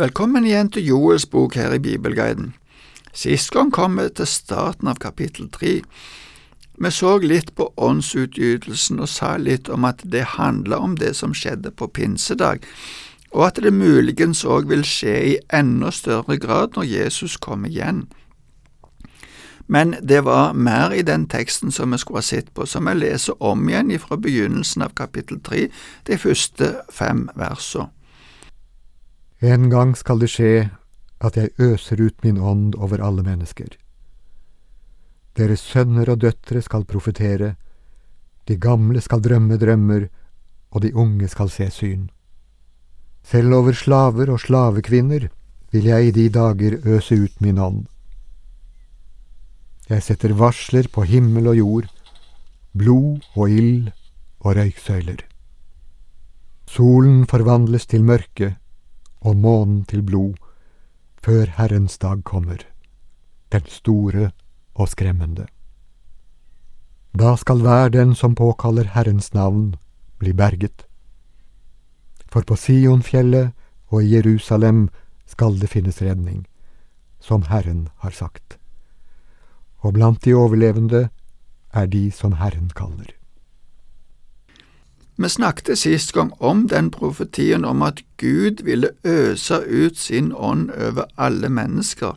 Velkommen igjen til Joels bok her i Bibelguiden. Sist gang kom vi til starten av kapittel tre. Vi så litt på åndsutgytelsen og sa litt om at det handla om det som skjedde på pinsedag, og at det muligens òg vil skje i enda større grad når Jesus kommer igjen. Men det var mer i den teksten som vi skulle ha sett på, som vi leser om igjen fra begynnelsen av kapittel tre, de første fem versene. En gang skal det skje at jeg øser ut min ånd over alle mennesker. Deres sønner og døtre skal profetere, de gamle skal drømme drømmer, og de unge skal se syn. Selv over slaver og slavekvinner vil jeg i de dager øse ut min ånd. Jeg setter varsler på himmel og jord, blod og ild og røyksøyler. Solen forvandles til mørke, og månen til blod, før Herrens dag kommer, den store og skremmende. Da skal hver den som påkaller Herrens navn, bli berget. For på Sionfjellet og i Jerusalem skal det finnes redning, som Herren har sagt. Og blant de overlevende er de som Herren kaller. Vi snakket sist gang om den profetien om at Gud ville øse ut sin ånd over alle mennesker,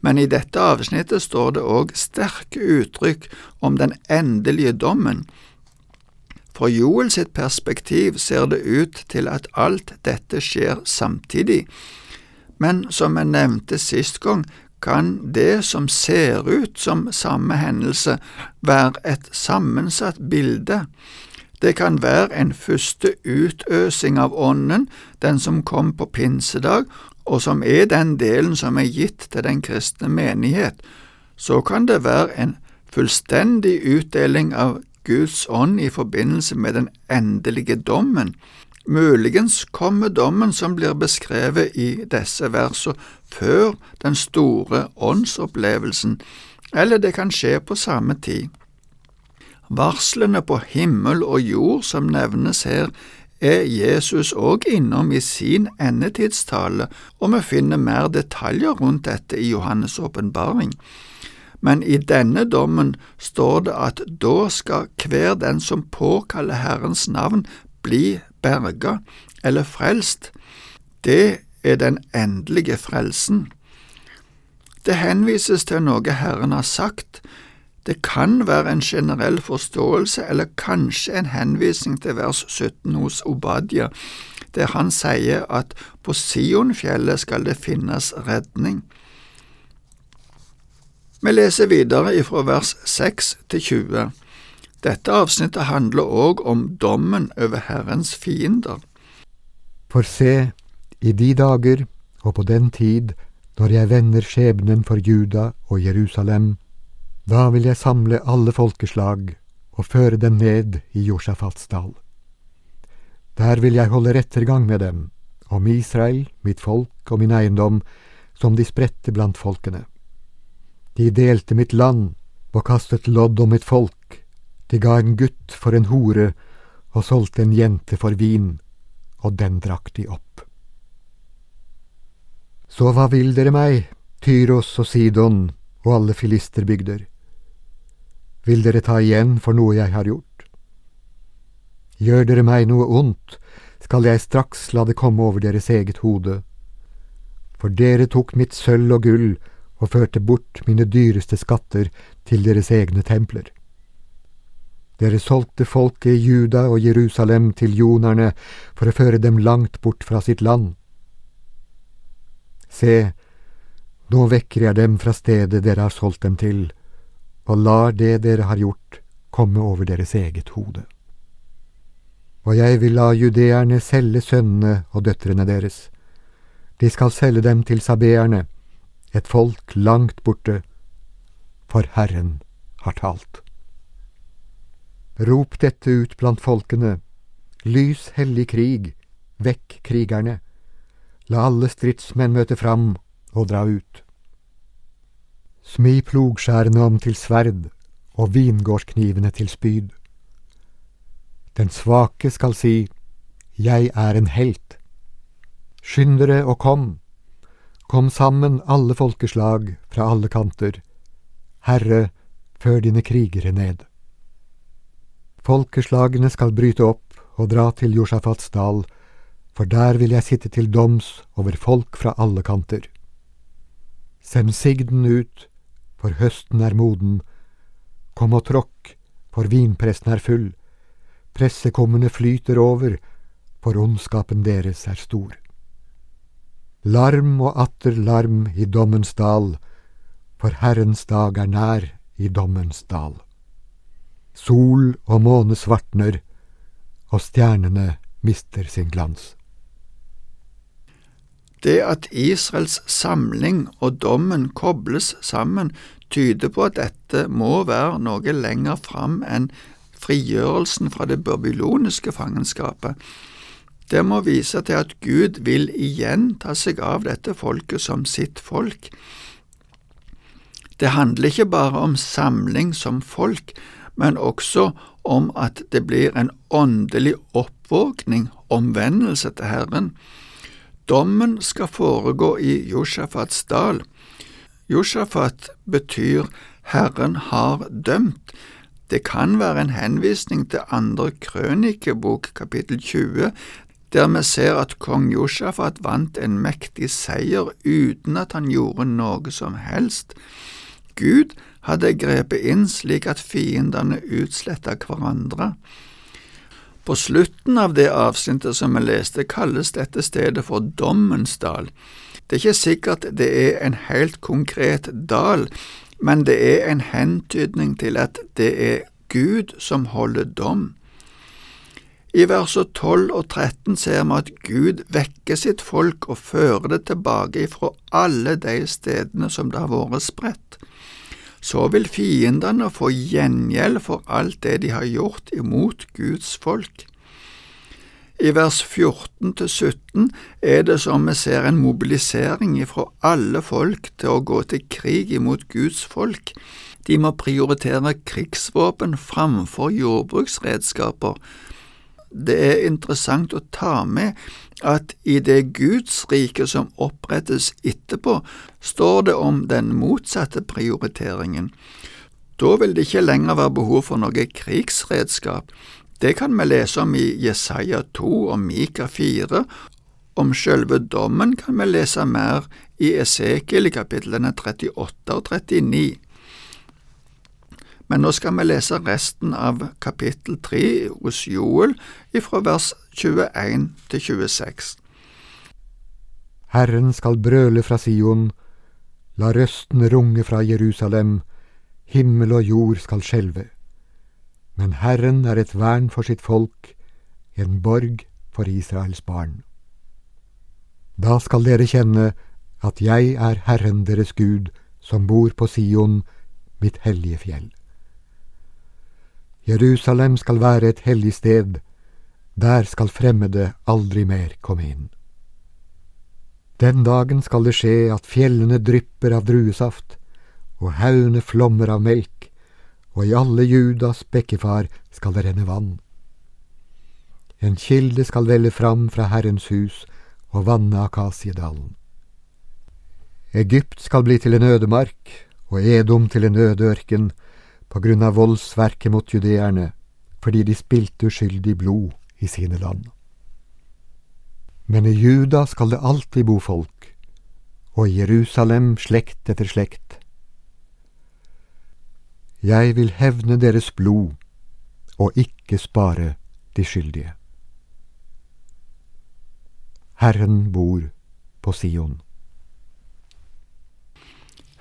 men i dette avsnittet står det òg sterke uttrykk om den endelige dommen. Fra Joel sitt perspektiv ser det ut til at alt dette skjer samtidig, men som jeg nevnte sist gang, kan det som ser ut som samme hendelse, være et sammensatt bilde det kan være en første utøsing av Ånden, den som kom på pinsedag, og som er den delen som er gitt til den kristne menighet. Så kan det være en fullstendig utdeling av Guds ånd i forbindelse med den endelige dommen. Muligens kommer dommen som blir beskrevet i disse versene, før den store åndsopplevelsen, eller det kan skje på samme tid. Varslene på himmel og jord som nevnes her, er Jesus òg innom i sin endetidstale, og vi finner mer detaljer rundt dette i Johannes' åpenbaring. Men i denne dommen står det at da skal hver den som påkaller Herrens navn, bli berga eller frelst. Det er den endelige frelsen. Det henvises til noe Herren har sagt, det kan være en generell forståelse eller kanskje en henvisning til vers 17 hos Obadia, der han sier at på Sionfjellet skal det finnes redning. Vi leser videre ifra vers 6 til 20. Dette avsnittet handler òg om dommen over Herrens fiender. For se, i de dager og på den tid når jeg vender skjebnen for Juda og Jerusalem, da vil jeg samle alle folkeslag og føre dem ned i Josjafats dal. Der vil jeg holde rettergang med dem, om Israel, mitt folk og min eiendom, som de spredte blant folkene. De delte mitt land og kastet lodd om mitt folk, de ga en gutt for en hore og solgte en jente for vin, og den drakk de opp. Så hva vil dere meg, Tyros og Sidon og alle filisterbygder? Vil dere ta igjen for noe jeg har gjort? Gjør dere meg noe ondt, skal jeg straks la det komme over deres eget hode. For dere tok mitt sølv og gull og førte bort mine dyreste skatter til deres egne templer. Dere solgte folket i Juda og Jerusalem til jonerne for å føre dem langt bort fra sitt land. Se, nå vekker jeg dem fra stedet dere har solgt dem til, og lar det dere har gjort, komme over deres eget hode. Og jeg vil la judeerne selge sønnene og døtrene deres. De skal selge dem til sabeerne, et folk langt borte, for Herren har talt. Rop dette ut blant folkene, lys hellig krig, vekk krigerne, la alle stridsmenn møte fram og dra ut. Smi plogskjærene om til sverd og vingårdsknivene til spyd. Den svake skal si, Jeg er en helt. Skynd dere og kom. Kom sammen alle folkeslag fra alle kanter. Herre, før dine krigere ned. Folkeslagene skal bryte opp og dra til Josjafats dal, for der vil jeg sitte til doms over folk fra alle kanter. Send sigden ut, for høsten er moden. Kom og tråkk, for vinpressen er full. Pressekummene flyter over, for ondskapen deres er stor. Larm og atter larm i dommens dal, for Herrens dag er nær i dommens dal. Sol og måne svartner, og stjernene mister sin glans. Det at Israels samling og dommen kobles sammen, tyder på at dette må være noe lenger fram enn frigjørelsen fra det babyloniske fangenskapet. Det må vise til at Gud vil igjen ta seg av dette folket som sitt folk. Det handler ikke bare om samling som folk, men også om at det blir en åndelig oppvåkning, omvendelse til Herren. Dommen skal foregå i Josjafats dal. Josjafat betyr Herren har dømt. Det kan være en henvisning til andre krønikebok kapittel 20, der vi ser at kong Josjafat vant en mektig seier uten at han gjorde noe som helst. Gud hadde grepet inn slik at fiendene utsletta hverandre. På slutten av det avsnittet som vi leste, kalles dette stedet for Dommens dal. Det er ikke sikkert det er en helt konkret dal, men det er en hentydning til at det er Gud som holder dom. I versene 12 og 13 ser vi at Gud vekker sitt folk og fører det tilbake ifra alle de stedene som det har vært spredt så vil fiendene få gjengjeld for alt det de har gjort imot Guds folk. I vers 14 til 17 er det som vi ser en mobilisering fra alle folk til å gå til krig imot Guds folk. De må prioritere krigsvåpen framfor jordbruksredskaper. Det er interessant å ta med at i det Guds rike som opprettes etterpå, står det om den motsatte prioriteringen. Da vil det ikke lenger være behov for noe krigsredskap. Det kan vi lese om i Jesaja 2 og Mika 4. Om selve dommen kan vi lese mer i Esekiel i kapitlene 38 og 39. Men nå skal vi lese resten av kapittel 3 hos Joel fra vers 21 til 26. Herren skal brøle fra Sion, la røsten runge fra Jerusalem, himmel og jord skal skjelve. Men Herren er et vern for sitt folk, en borg for Israels barn. Da skal dere kjenne at jeg er Herren deres Gud, som bor på Sion, mitt hellige fjell. Jerusalem skal være et hellig sted, der skal fremmede aldri mer komme inn. Den dagen skal det skje at fjellene drypper av druesaft, og haugene flommer av melk, og i alle Judas bekkefar skal det renne vann. En kilde skal velle fram fra Herrens hus og vanne Akasiedalen. Egypt skal bli til en ødemark, og Edom til en øde ørken, på grunn av voldsverket mot judeerne, fordi de spilte uskyldig blod i sine land. Men i Juda skal det alltid bo folk, og i Jerusalem slekt etter slekt. Jeg vil hevne deres blod og ikke spare de skyldige. Herren bor på Sion.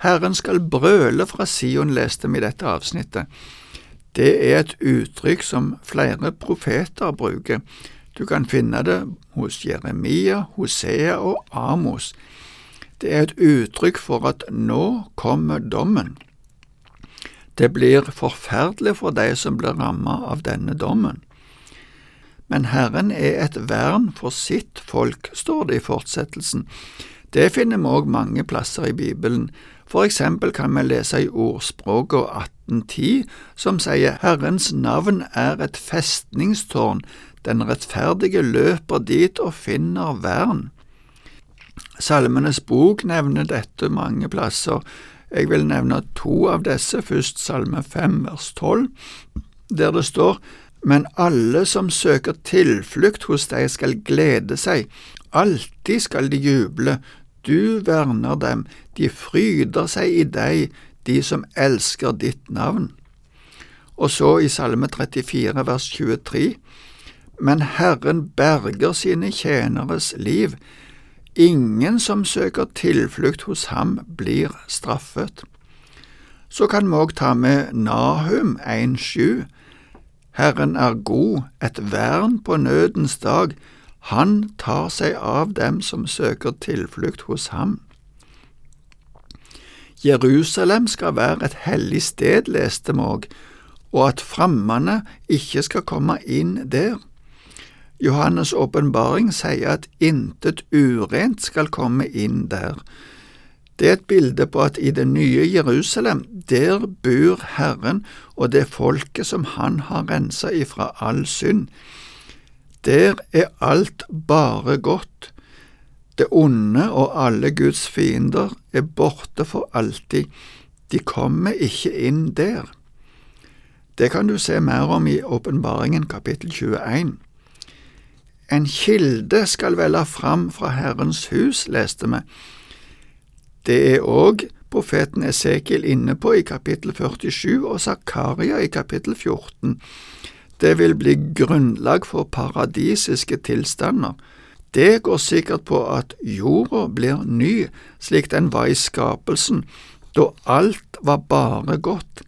Herren skal brøle fra Sion, leste vi i dette avsnittet. Det er et uttrykk som flere profeter bruker. Du kan finne det hos Jeremia, Hosea og Amos. Det er et uttrykk for at nå kommer dommen. Det blir forferdelig for de som blir rammet av denne dommen. Men Herren er et vern for sitt folk, står det i fortsettelsen. Det finner vi òg mange plasser i Bibelen. For eksempel kan vi lese i Ordspråket 1810, som sier Herrens navn er et festningstårn, den rettferdige løper dit og finner vern. Salmenes bok nevner dette mange plasser. Jeg vil nevne to av disse, først Salme 5 vers 12, der det står Men alle som søker tilflukt hos deg skal glede seg, alltid skal de juble, du verner dem, de fryder seg i deg, de som elsker ditt navn. Og så i Salme 34 vers 23, Men Herren berger sine tjeneres liv, Ingen som søker tilflukt hos ham, blir straffet. Så kan vi òg ta med Nahum 1,7. Herren er god, et vern på nødens dag, han tar seg av dem som søker tilflukt hos ham. Jerusalem skal være et hellig sted, leste vi òg, og at fremmede ikke skal komme inn der. Johannes' åpenbaring sier at intet urent skal komme inn der. Det er et bilde på at i det nye Jerusalem, der bor Herren og det folket som Han har rensa ifra all synd. Der er alt bare godt. Det onde og alle Guds fiender er borte for alltid, de kommer ikke inn der. Det kan du se mer om i Åpenbaringen kapittel 21. En kilde skal velle fram fra Herrens hus, leste vi. Det er òg profeten Esekiel inne på i kapittel 47 og Zakaria i kapittel 14. Det vil bli grunnlag for paradisiske tilstander. Det går sikkert på at jorda blir ny, slik den var i skapelsen, da alt var bare godt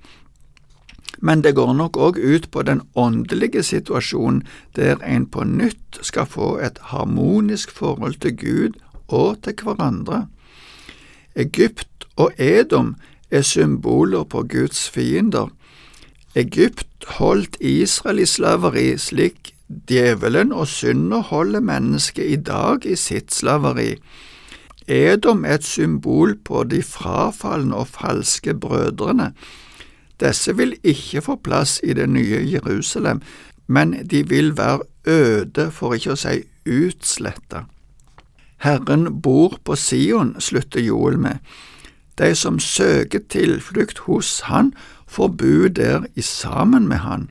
men det går nok òg ut på den åndelige situasjonen der en på nytt skal få et harmonisk forhold til Gud og til hverandre. Egypt og Edom er symboler på Guds fiender. Egypt holdt Israel i slaveri slik djevelen og synder holder mennesket i dag i sitt slaveri. Edom er et symbol på de frafalne og falske brødrene. Disse vil ikke få plass i det nye Jerusalem, men de vil være øde, for ikke å si utsletta. Herren bor på Sion, slutter Joel med. De som søker tilflukt hos Han, får bo der sammen med Han.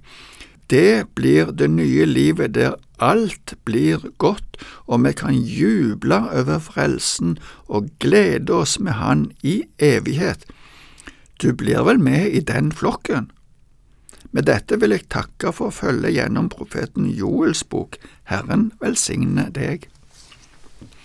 Det blir det nye livet der alt blir godt, og vi kan juble over frelsen og glede oss med Han i evighet. Du blir vel med i den flokken? Med dette vil jeg takke for å følge gjennom profeten Joels bok. Herren velsigne deg.